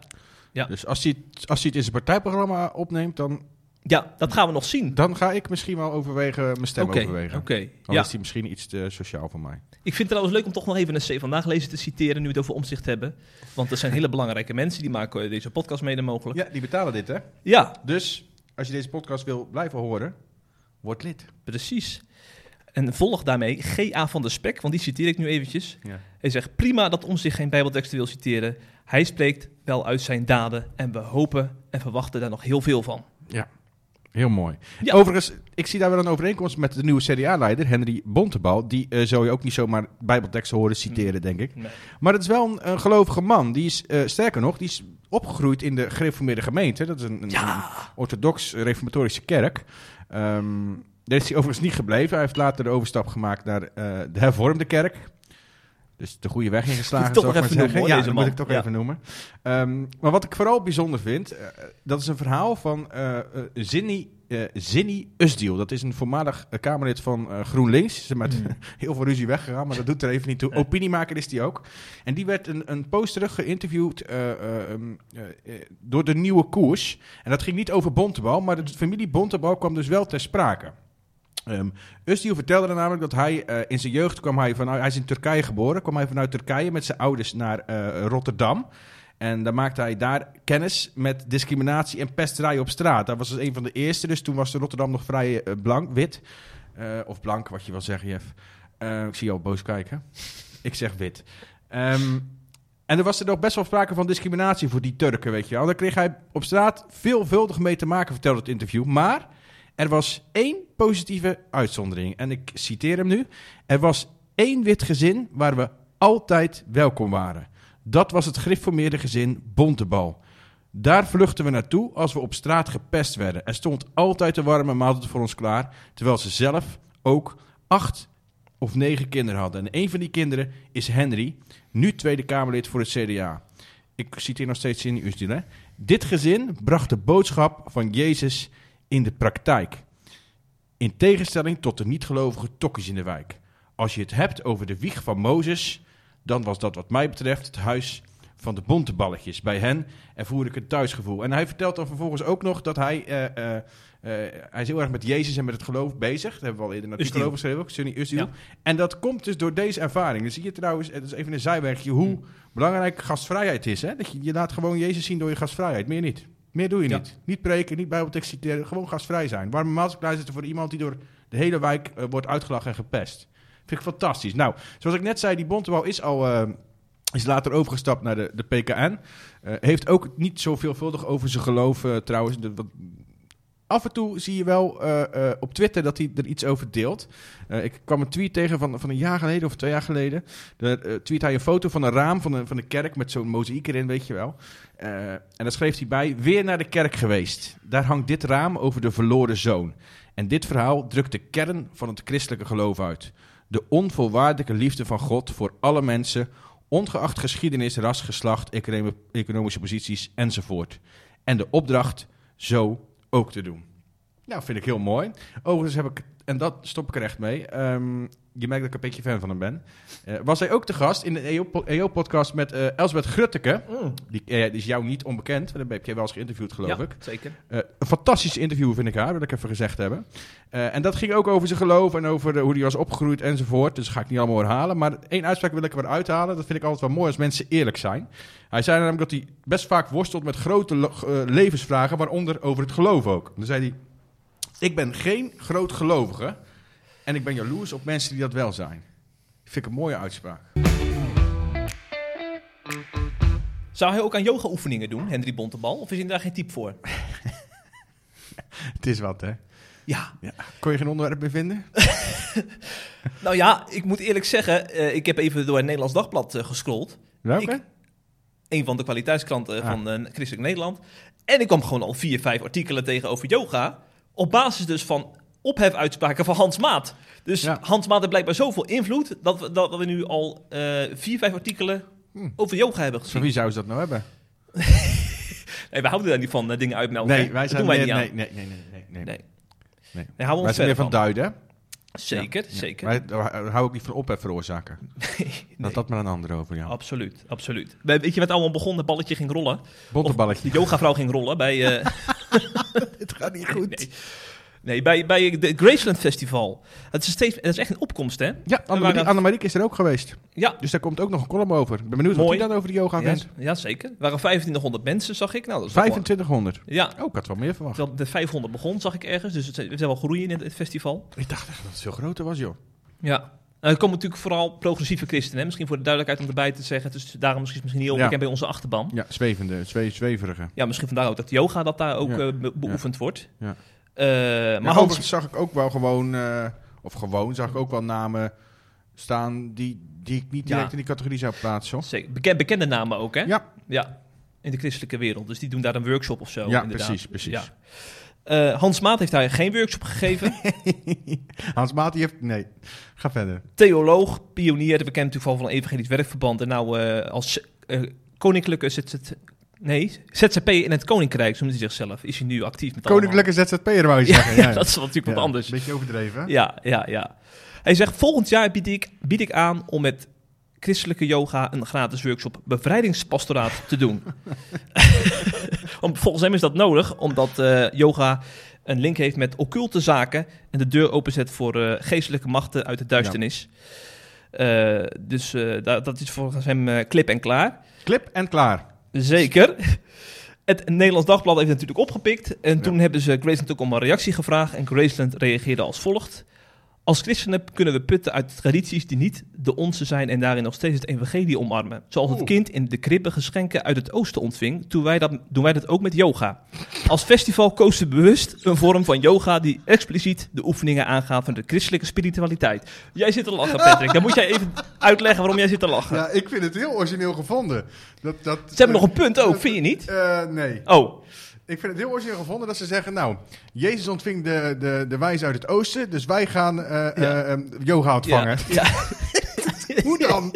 Ja. Dus als hij, als hij het in zijn partijprogramma opneemt, dan, Ja, dat gaan we nog zien. dan ga ik misschien wel overwegen, mijn stem overwegen. oké. Dan Ja. is hij misschien iets te sociaal voor mij. Ik vind het trouwens leuk om toch nog even een C vandaag lezen te citeren, nu we het over omzicht hebben. Want er zijn hele belangrijke mensen die maken deze podcast mede mogelijk. Ja, die betalen dit hè? ja Dus als je deze podcast wil blijven horen, word lid. Precies. En volg daarmee G.A. van de Spek, want die citeer ik nu eventjes. Ja. Hij zegt, prima dat ons zich geen bijbelteksten wil citeren. Hij spreekt wel uit zijn daden en we hopen en verwachten daar nog heel veel van. Heel mooi. Ja. Overigens, ik zie daar wel een overeenkomst met de nieuwe CDA-leider, Henry Bontebal. Die eh zou je ook niet zomaar bijbelteksten horen citeren, denk ik. Nee. Maar het is wel een, een gelovige man. Die is, eh, sterker nog, die is opgegroeid in de gereformeerde gemeente. Dat is een, een, een orthodox reformatorische kerk. Ehm, daar is hij overigens niet gebleven. Hij heeft later de overstap gemaakt naar eh, de hervormde kerk. Dus de goede weg ingeslagen, Toch zou nog ik even maar noemen, zeggen. hoor, ja, dat moet ik toch Ja. even noemen. Ehm, maar wat ik vooral bijzonder vind, eh, dat is een verhaal van eh, Zinni, Zinni Usdiel. Dat is een voormalig Kamerlid van GroenLinks. Ze is met Mm. heel veel ruzie weggegaan, maar dat doet er even niet toe. Opiniemaker is die ook. En die werd een, een post terug geïnterviewd eh, eh, ehm, eh, eh, door de Nieuwe Koers. En dat ging niet over Bontebal, maar de familie Bontebal kwam dus wel ter sprake. Um, vertelde namelijk dat hij eh, in zijn jeugd kwam hij van, hij is in Turkije geboren, kwam hij vanuit Turkije met zijn ouders naar eh, Rotterdam. En dan maakte hij daar kennis met discriminatie en pesterij op straat. Dat was dus een van de eerste, dus toen was Rotterdam nog vrij eh, blank, wit. Of blank, wat je wil zeggen, Jeff. Ik zie jou boos kijken. ik zeg wit. Ehm, en er was er nog best wel sprake van discriminatie voor die Turken, weet je wel. Daar kreeg hij op straat veelvuldig mee te maken, vertelde het interview. Maar er was één positieve uitzondering. En ik citeer hem nu. Er was één wit gezin waar we altijd welkom waren. Dat was het gereformeerde gezin Bontebal. Daar vluchten we naartoe als we op straat gepest werden. Er stond altijd een warme maaltijd voor ons klaar, terwijl ze zelf ook acht of negen kinderen hadden. En een van die kinderen is Henry, nu Tweede Kamerlid voor het CDA. Ik citeer nog steeds in Usdil, hè. Dit gezin bracht de boodschap van Jezus in de praktijk. In tegenstelling tot de niet-gelovige tokkies in de wijk. Als je het hebt over de wieg van Mozes, dan was dat wat mij betreft het huis van de bonteballetjes bij hen ervoer ik een thuisgevoel. En hij vertelt dan vervolgens ook nog dat hij, eh, eh, eh, hij is heel erg met Jezus en met het geloof bezig. Daar hebben we al eerder een artikel Usdiel. over geschreven, ook, Sunny Usdiel. Ja. En dat komt dus door deze ervaring. Dan zie je trouwens, het is even een zijwerkje, hoe Hmm. belangrijk gastvrijheid is. Hè? Dat je, je laat gewoon Jezus zien door je gastvrijheid, meer niet. Meer doe je Ja. niet. Niet preken, niet bijbeltekst citeren, gewoon gastvrij zijn. Warme maaltijd zitten voor iemand die door de hele wijk eh, wordt uitgelachen en gepest. Vind ik fantastisch. Nou, zoals ik net zei, die Bontebal is al... eh, is later overgestapt naar de, de PKN. Eh, heeft ook niet zo veelvuldig over zijn geloof trouwens. De, wat, af en toe zie je wel eh, eh, op Twitter dat hij er iets over deelt. Eh, ik kwam een tweet tegen van, van een jaar geleden of twee jaar geleden. Daar tweet hij een foto van een raam van de, van de kerk met zo'n mozaïek erin, weet je wel. En daar schreef hij bij, weer naar de kerk geweest. Daar hangt dit raam over de verloren zoon. En dit verhaal drukt de kern van het christelijke geloof uit. De onvoorwaardelijke liefde van God voor alle mensen, ongeacht geschiedenis, ras, geslacht, economi- economische posities enzovoort. En de opdracht zo ook te doen. Nou, vind ik heel mooi. Overigens heb ik, en dat stop ik er echt mee. ehm, je merkt dat ik een beetje fan van hem ben. Eh, was hij ook te gast in de EO-podcast met eh Elsbeth Grutteke. Die, eh, die is jou niet onbekend, want daar heb jij wel eens geïnterviewd, geloof ja, ik. zeker. Een fantastisch interview vind ik haar, wil ik even gezegd hebben. En dat ging ook over zijn geloof en over hoe hij was opgegroeid enzovoort. Dus dat ga ik niet allemaal herhalen. Maar één uitspraak wil ik er wel uithalen. Dat vind ik altijd wel mooi als mensen eerlijk zijn. Hij zei namelijk dat hij best vaak worstelt met grote levensvragen, waaronder over het geloof ook. Dan zei hij, ik ben geen groot gelovige en ik ben jaloers op mensen die dat wel zijn. Vind ik een mooie uitspraak. Zou hij ook aan yoga-oefeningen doen, Henry Bontebal? Of is hij daar geen type voor? Het is wat, hè? Ja, Ja. Kon je geen onderwerp meer vinden? nou ja, ik moet eerlijk zeggen, eh, ik heb even door het Nederlands Dagblad gescrolld. Welke? Ik- Een van de kwaliteitskranten Ah. van eh, Christelijk Nederland. En ik kwam gewoon al vier, vijf artikelen tegen over yoga. Op basis dus van ophefuitspraken van Hans Maat. Dus Ja. Hans Maat heeft blijkbaar zoveel invloed... dat we, dat we nu al eh, vier, vijf artikelen Hm. over yoga hebben Van gezien. wie zou ze dat nou hebben? Nee, we houden daar niet van, eh, dingen uitmelden. Nee, wij Dat zijn wij niet nee, aan. nee, nee, nee, nee, nee. Nee. Nee. Nee, houden we Wij zijn meer van duiden? Zeker, Ja. zeker. Wij hou ik niet van ophef veroorzaken. Nee, Dat dat maar een ander over, ja. Absoluut, absoluut. We- Weet je wat allemaal begon? Het balletje ging rollen. Bonteballetje. De yogavrouw ging rollen bij... eh, Het gaat niet goed. nee, nee, bij, bij het Graceland Festival. Het is, steeds, het is echt een opkomst, hè? Ja, Annemarie, Annemarie is er ook geweest. Ja, Dus daar komt ook nog een column over. Ik ben benieuwd wat hij dan over de yoga ja, vindt. ja, zeker. Er waren 2500 mensen, zag ik. Nou, dat is wel- 2500. Ja, Oh, ik had wel meer verwacht. terwijl de 500 begon, zag ik ergens. Dus het zijn wel groeien in het, festival. Ik dacht echt dat het veel groter was, joh. Ja. En er komen natuurlijk vooral progressieve christenen. Hè? Misschien voor de duidelijkheid om erbij te zeggen. Dus daarom misschien, misschien niet heel Ja. bekend bij onze achterban. Ja, zwevende, zwe, zweverige. Ja, misschien vandaar ook dat yoga dat daar ook Ja. eh, be- beoefend wordt. Ja. Eh, Maar Hans, overigens zag ik ook wel gewoon, eh, of gewoon, zag ik ook wel namen staan die, die ik niet Ja. direct in die categorie zou plaatsen. zeker, beken- bekende namen ook, hè? Ja. Ja, in de christelijke wereld. Dus die doen daar een workshop of zo. Ja, inderdaad. precies, precies. Ja. Eh, Hans Maat heeft daar geen workshop gegeven. Hans Maat, die heeft... Nee, ga verder. Theoloog, pionier, bekend vooral van een evangelisch werkverband. En nou eh, als koninklijke ZZ... Nee, ZZP in het Koninkrijk, zo noemt hij zichzelf. Is hij nu actief met Koninklijke ZZP'er wou je zeggen. Ja, dat is natuurlijk wat anders. Een beetje overdreven. Ja, ja, ja. Hij zegt, volgend jaar bied ik, bied ik aan om met christelijke yoga een gratis workshop bevrijdingspastoraat te doen. om, volgens hem is dat nodig, omdat eh, yoga een link heeft met occulte zaken en de deur openzet voor eh, geestelijke machten uit de duisternis. Eh, dus eh, da- dat is volgens hem klip en klaar. Klip en klaar. Zeker. Het Nederlands Dagblad heeft het natuurlijk opgepikt. En Ja. toen hebben ze Graceland ook om een reactie gevraagd. En Graceland reageerde als volgt. Als christenen kunnen we putten uit tradities die niet de onze zijn en daarin nog steeds het evangelie omarmen. Zoals het kind in de kribbe geschenken uit het oosten ontving, doen wij, dat, doen wij dat ook met yoga. Als festival kozen we bewust een vorm van yoga die expliciet de oefeningen aangaat van de christelijke spiritualiteit. Jij zit te lachen, Patrick. Dan moet jij even uitleggen waarom jij zit te lachen. Ja, ik vind het heel origineel gevonden. Dat, dat, Ze hebben nog een punt ook, vind je niet? Eh, nee. Oh, Ik vind het heel origineel gevonden dat ze zeggen... Nou, Jezus ontving de, de, de wijze uit het oosten... dus wij gaan eh, eh, eh, yoga ontvangen. Ja, Hoe dan?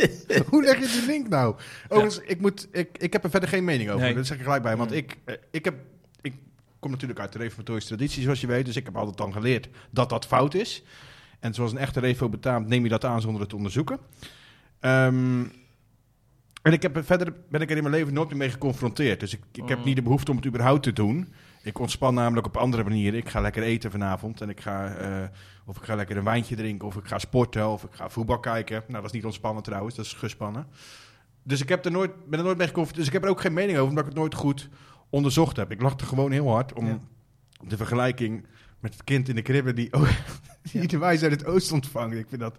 Hoe leg je die link nou? Overigens, ik, moet, ik, ik heb er verder geen mening over. Nee. Dat zeg ik gelijk bij. Want ik, eh, ik, heb, ik kom natuurlijk uit de reformatorische traditie, zoals je weet. Dus ik heb altijd dan geleerd dat dat fout is. En zoals een echte revo betaamt, neem je dat aan zonder het te onderzoeken. Ehm, En ik heb, er- verder ben ik er in mijn leven nooit meer mee geconfronteerd. Dus ik, ik heb Mm. niet de behoefte om het überhaupt te doen. Ik ontspan namelijk op andere manieren. Ik ga lekker eten vanavond. En ik ga, eh, of ik ga lekker een wijntje drinken. Of ik ga sporten. Of ik ga voetbal kijken. Nou, dat is niet ontspannen trouwens. Dat is gespannen. Dus ik heb er nooit, ben er nooit mee geconfronteerd. Dus ik heb er ook geen mening over. Omdat ik het nooit goed onderzocht heb. Ik lachte gewoon heel hard om Ja. de vergelijking met het kind in de kribbe die, oh, die wijs uit het oosten ontvangt. Ik vind dat,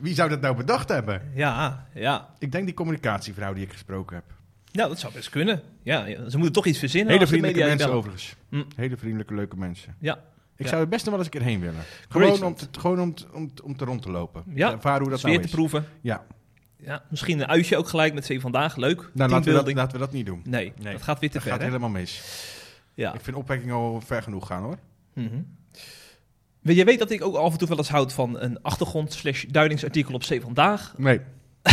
wie zou dat nou bedacht hebben? Ja, ja. Ik denk die communicatievrouw die ik gesproken heb. Ja, dat zou best kunnen. Ja, ze moeten toch iets verzinnen. Hele vriendelijke media mensen overigens. Hm. Hele vriendelijke, leuke mensen. Ja, Ik Ja. zou het beste wel eens een keer heen willen. Gewoon, om te, gewoon om, te, om, te- om te rond te lopen. Ja. Ervaren hoe dat sfeer nou te proeven. Ja, Ja, misschien een uitje ook gelijk met zee vandaag. Leuk. nou, laten, we dat, laten we dat niet doen. Nee, Nee. dat gaat weer te Dat ver. gaat hè? helemaal mis. Ja. Ik vind opwekking al ver genoeg gaan hoor. Mhm. Weet- Je weet dat ik ook af en toe wel eens houd van een achtergrond slash duidingsartikel op Zee Vandaag. Nee.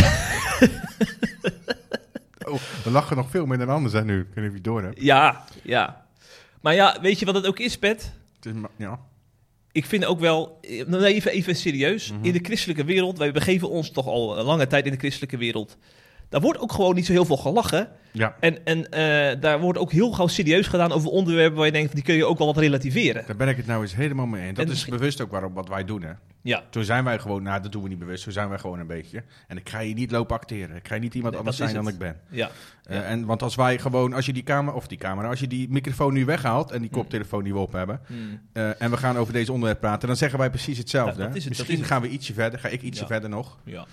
oh, we lachen nog veel meer dan anders hè nu. Ik weet niet of je het door hebt. Ja, ja. Maar ja, weet je wat het ook is, Pet? Het is ja. Ik vind ook wel, eh, even, even serieus, Mhm. in de christelijke wereld, wij begeven ons toch al een lange tijd in de christelijke wereld. Daar wordt ook gewoon niet zo heel veel gelachen. ja, En, en eh, daar wordt ook heel gauw serieus gedaan over onderwerpen waar je denkt, die kun je ook wel wat relativeren. daar ben ik het nou eens helemaal mee eens. Dat En is bewust ook waarom wat wij doen hè. Ja, Zo zijn wij gewoon, nou dat doen we niet bewust, zo zijn wij gewoon een beetje. En ik ga je niet lopen acteren. Ik ga je niet iemand Nee, anders zijn dan ik ben. ja. Eh, Ja. en, want als wij gewoon, als je die camera, of die camera, als je die microfoon nu weghaalt en die Mm. koptelefoon die we op hebben, Hmm. eh, en we gaan over deze onderwerp praten, dan zeggen wij precies hetzelfde. Ja, dat is het, dat Misschien is het. gaan we ietsje verder, ga ik ietsje verder nog. ja.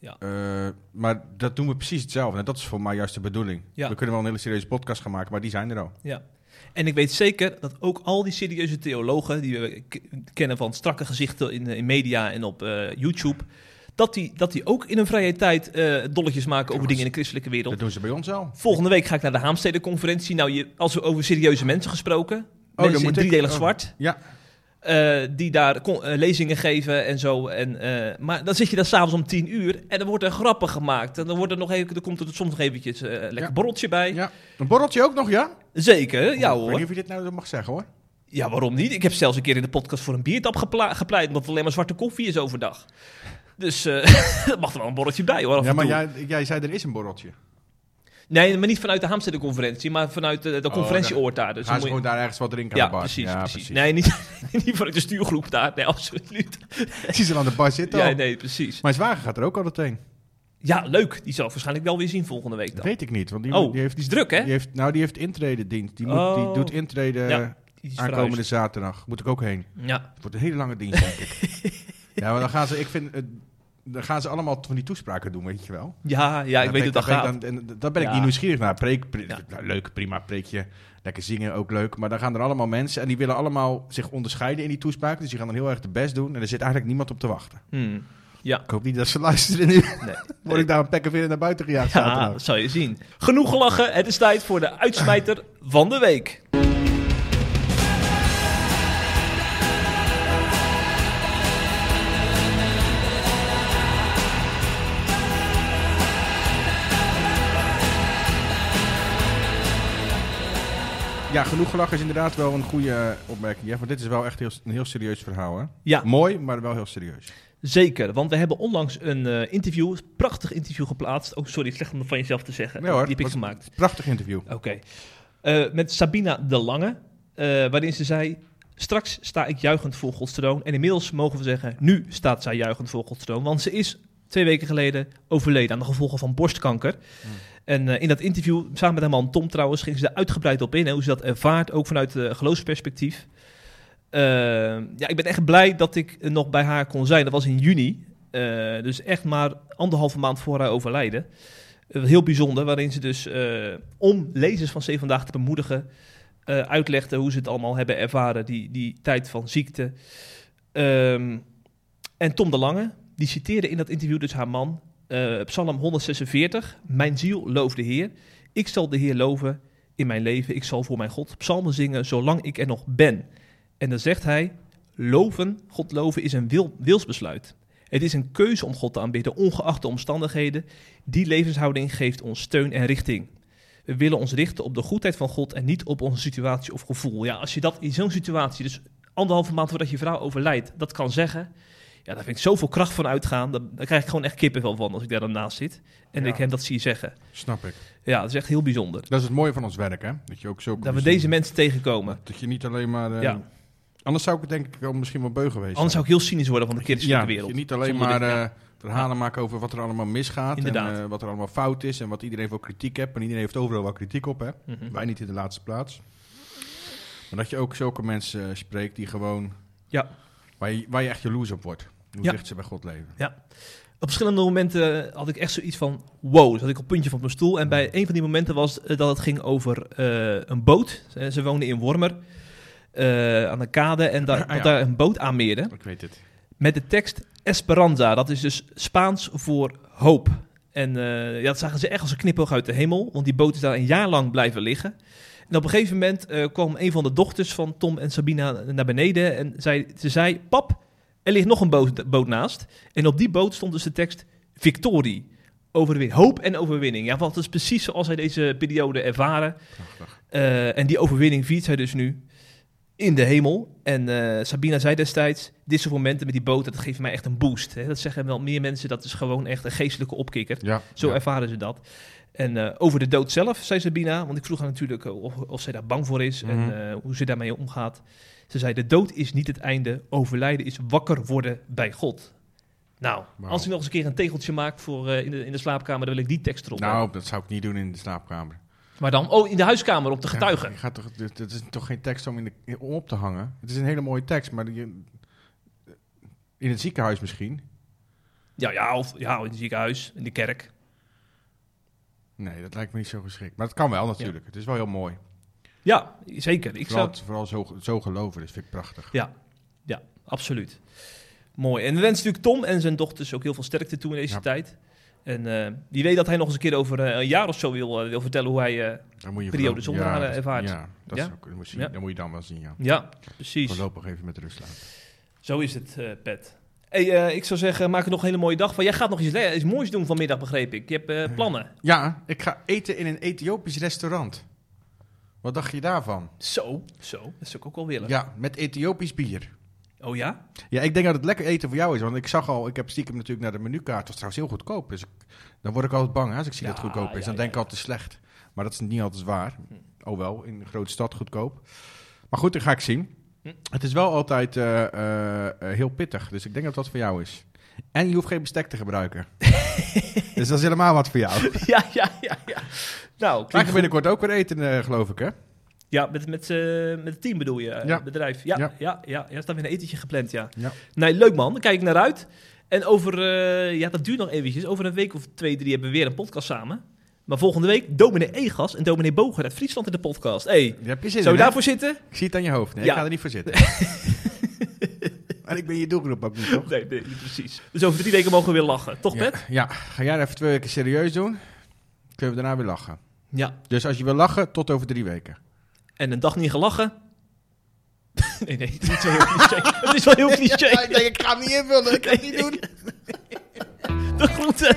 Eh, maar dat doen we precies hetzelfde. En dat is voor mij juist de bedoeling. Ja. We kunnen wel een hele serieuze podcast gaan maken, maar die zijn er al. Ja. En ik weet zeker dat ook al die serieuze theologen die we kennen van strakke gezichten in, in media en op eh, YouTube, dat die, dat die ook in hun vrije tijd eh, dolletjes maken over Ja, dingen in de christelijke wereld. Dat doen ze bij ons al. Volgende week ga ik naar de Haamstede-conferentie. Nou, je, als we over serieuze mensen gesproken, Oh, dan mensen in driedelig oh. zwart, Ja, eh, die daar kon- eh, lezingen geven en zo. En, eh, maar dan zit je daar s'avonds om tien uur en dan wordt er grappen gemaakt. En dan, wordt er nog even, er komt er soms nog eventjes een lekker Ja. borreltje bij. ja. Een borreltje ook nog, ja? Zeker, ja Ik weet hoor. niet of je dit nou mag zeggen, hoor. Ja, waarom niet? Ik heb zelfs een keer in de podcast voor een biertap gepleit, omdat het alleen maar zwarte koffie is overdag. Dus er mag er wel een borreltje bij hoor. Ja, maar jij, jij zei er is een borreltje. Nee, maar niet vanuit de Haamstede-conferentie, maar vanuit de, de Oh, conferentieoord daar. Dus Gaan ze je- gewoon daar ergens wat drinken ja, aan de bar? precies, ja, precies. Nee, niet, niet vanuit de stuurgroep daar. Nee, absoluut. Die zal aan de bar zitten Ja, nee, precies. Mijn zwager gaat er ook altijd heen. Ja, leuk. Die zal ik waarschijnlijk wel weer zien volgende week Dat dan. weet ik niet, want die, Oh, die heeft... die is druk, hè? Die heeft, nou, die heeft intrededienst. Die, moet, Oh. die doet intreden Ja, Die aankomende verhuisd. zaterdag. Moet ik ook heen. Ja, Het wordt een hele lange dienst, denk ik. ja, maar dan gaan ze, ik vind, eh, dan gaan ze allemaal van die toespraken doen, weet je wel. ja, ja ik weet hoe dat daar gaat. ben ik dan- en ben ik Ja. niet nieuwsgierig naar. Preek, pre- Ja. nou, leuk, prima, preekje. Lekker zingen, ook leuk. Maar dan gaan er allemaal mensen en die willen allemaal zich onderscheiden in die toespraak. Dus die gaan dan heel erg de best doen. En er zit eigenlijk niemand op te wachten. Hmm. Ja. Ik hoop niet dat ze luisteren nu. Nee. Word ik daar een pekker weer naar buiten gejaagd Ja, dat zal je zien. Genoeg gelachen. Het is tijd voor de uitsmijter van de week. Ja, genoeg gelachen is inderdaad wel een goede opmerking. Ja, want dit is wel echt heel, een heel serieus verhaal. Hè? Ja, Mooi, maar wel heel serieus. zeker. Want we hebben onlangs een eh, interview, een prachtig interview geplaatst. Oh, sorry, slecht om het van jezelf te zeggen. Nee hoor, Die heb ik gemaakt. Prachtig interview. Oké. Eh, met Sabina de Lange, eh, waarin ze zei... Straks sta ik juichend voor Gods troon. En inmiddels mogen we zeggen, nu staat zij juichend voor Gods troon. Want ze is twee weken geleden overleden aan de gevolgen van borstkanker. En eh, in dat interview, samen met haar man Tom trouwens, ging ze daar uitgebreid op in. Hoe ze dat ervaart, ook vanuit uh, geloofsperspectief. Uh, ja, ik ben echt blij dat ik nog bij haar kon zijn. Dat was in juni. Uh, dus echt maar anderhalve maand voor haar overlijden. Heel bijzonder, waarin ze dus om lezers van C Vandaag te bemoedigen... Uh, uitlegde hoe ze het allemaal hebben ervaren, die, die tijd van ziekte. Um, en Tom de Lange, die citeerde in dat interview dus haar man... Uh, Psalm 146, mijn ziel looft de Heer. Ik zal de Heer loven in mijn leven. Ik zal voor mijn God psalmen zingen zolang ik er nog ben. En dan zegt hij, loven, God loven is een wil, wilsbesluit. Het is een keuze om God te aanbidden, ongeacht de omstandigheden. Die levenshouding geeft ons steun en richting. We willen ons richten op de goedheid van God en niet op onze situatie of gevoel. Ja, als je dat in zo'n situatie, dus anderhalve maand voordat je vrouw overlijdt, dat kan zeggen... Ja, daar vind ik zoveel kracht van uitgaan. Daar, daar krijg ik gewoon echt kippenvel van als ik daar dan naast zit. En Ja. ik hem dat zie zeggen. Snap ik. Ja, dat is echt heel bijzonder. Dat is het mooie van ons werk, hè? Dat je ook zo Dat we deze mensen tegenkomen. Dat je niet alleen maar... eh, Ja. Anders zou ik denk ik wel misschien wel beu geweest Anders zou ik heel cynisch worden van de ja, christelijke dat wereld. je niet alleen maar dit, ja. eh, verhalen maken over wat er allemaal misgaat. Inderdaad. En eh, wat er allemaal fout is en wat iedereen voor kritiek heeft. En iedereen heeft overal wel kritiek op, hè? Mhm. Wij niet in de laatste plaats. Maar dat je ook zulke mensen spreekt die gewoon... Ja. Waar je, waar je echt jaloers op wordt. Hoe Ja. dicht ze bij God leven. Op verschillende momenten had ik echt zoiets van wow. Zat ik op het puntje van mijn stoel. En bij een van die momenten was dat het ging over eh, een boot. Ze, woonden in Wormer. eh, aan de kade. En daar, Ah, ja. daar een boot aanmeerde. Ik weet het. Met de tekst Esperanza. Dat is dus Spaans voor hoop. En eh, ja, dat zagen ze echt als een knipoog uit de hemel. Want die boot is daar een jaar lang blijven liggen. En op een gegeven moment eh, kwam een van de dochters van Tom en Sabina naar beneden. En zei, ze zei, pap, er ligt nog een boot, boot naast. En op die boot stond dus de tekst Victorie. Overwin hoop en overwinning. Ja, want dat is precies zoals zij deze periode ervaren. Eh, en die overwinning viert zij dus nu in de hemel. En eh, Sabina zei destijds, dit soort momenten met die boot, dat geeft mij echt een boost. Hè. Dat zeggen wel meer mensen, dat is gewoon echt een geestelijke opkikker. Ja. Zo ja. ervaren ze dat. En eh, over de dood zelf, zei Sabina, want ik vroeg haar natuurlijk eh, of, of zij daar bang voor is Mhm. en eh, hoe ze daarmee omgaat. Ze zei, de dood is niet het einde, overlijden is wakker worden bij God. Nou, als ik nog eens een keer een tegeltje maak voor, in, de, in de slaapkamer, dan wil ik die tekst erop hebben. Nou, dat zou ik niet doen in de slaapkamer. Maar dan, oh, in de huiskamer op de Ja, getuigen. gaat toch, dit is toch geen tekst om, in de, om op te hangen? Het is een hele mooie tekst, maar die, in het ziekenhuis misschien. Ja, ja, of ja, in het ziekenhuis, in de kerk. Nee, dat lijkt me niet zo geschikt. Maar het kan wel natuurlijk. Het is wel heel mooi. Ja, zeker. Ik vooral zou... vooral zo, zo geloven, dat vind ik prachtig. Ja, ja, absoluut. Mooi. En we wensen natuurlijk Tom en zijn dochters ook heel veel sterkte toe in deze Ja. tijd. En eh, wie weet dat hij nog eens een keer over eh, een jaar of zo wil, eh, wil vertellen hoe hij... Periode zonder ja, ervaart. Ja, dat, Ja? Is ook, dat moet je, Ja. dat moet je dan wel zien, ja. ja, precies. Voorlopig even met rust laten. Zo is het, Pet. Hey, eh, ik zou zeggen, maak er nog een hele mooie dag van. Jij gaat nog iets, moois doen vanmiddag, begreep ik. Je hebt eh, plannen. Ja, ik ga eten in een Ethiopisch restaurant. Wat dacht je daarvan? Zo, zo. Dat zou ik ook wel willen. Ja, met Ethiopisch bier. Oh ja? Ja, ik denk dat het lekker eten voor jou is. Want ik zag al, ik heb stiekem natuurlijk naar de menukaart. Dat was trouwens heel goedkoop. Dus ik- dan word ik altijd bang hè, als ik zie Ja, dat het goedkoop is. Dan ja, denk ik ja. altijd slecht. Maar dat is niet altijd waar. Hm. Oh wel, in een grote stad goedkoop. Maar goed, dat ga ik zien. Hm. Het is wel altijd eh, eh, heel pittig. Dus ik denk dat dat voor jou is. En je hoeft geen bestek te gebruiken. dus dat is helemaal wat voor jou. ja, ja, ja, ja. Nou, Wij klinkt gaan binnenkort ook weer eten, eh, geloof ik, hè? Ja, met, met, met het team bedoel je, Ja. het bedrijf. Ja, ja. Ja. Ja, ja, er staat weer een etentje gepland, ja. Ja. Nee, leuk man, daar kijk ik naar uit. En over, ja, dat duurt nog eventjes. Over een week of twee, drie hebben we weer een podcast samen. Maar volgende week dominee Egas en dominee Boger uit Friesland in de podcast. Hey, Daar heb je zin zou je daarvoor zitten? Ik zie het aan je hoofd. Nee, Ja. ik ga er niet voor zitten. en ik ben je doelgroep ook niet, toch? Nee, nee, niet precies. Dus over drie weken mogen we weer lachen. Toch, Pet? ja, ga jij even twee weken serieus doen. Kunnen we daarna weer lachen. Ja. Dus als je wil lachen, tot over drie weken. En een dag niet gelachen? nee, nee, het is wel heel cliché. Het is wel heel cliché. ik denk, ik ga hem niet invullen. Ik kan het niet doen. De groeten.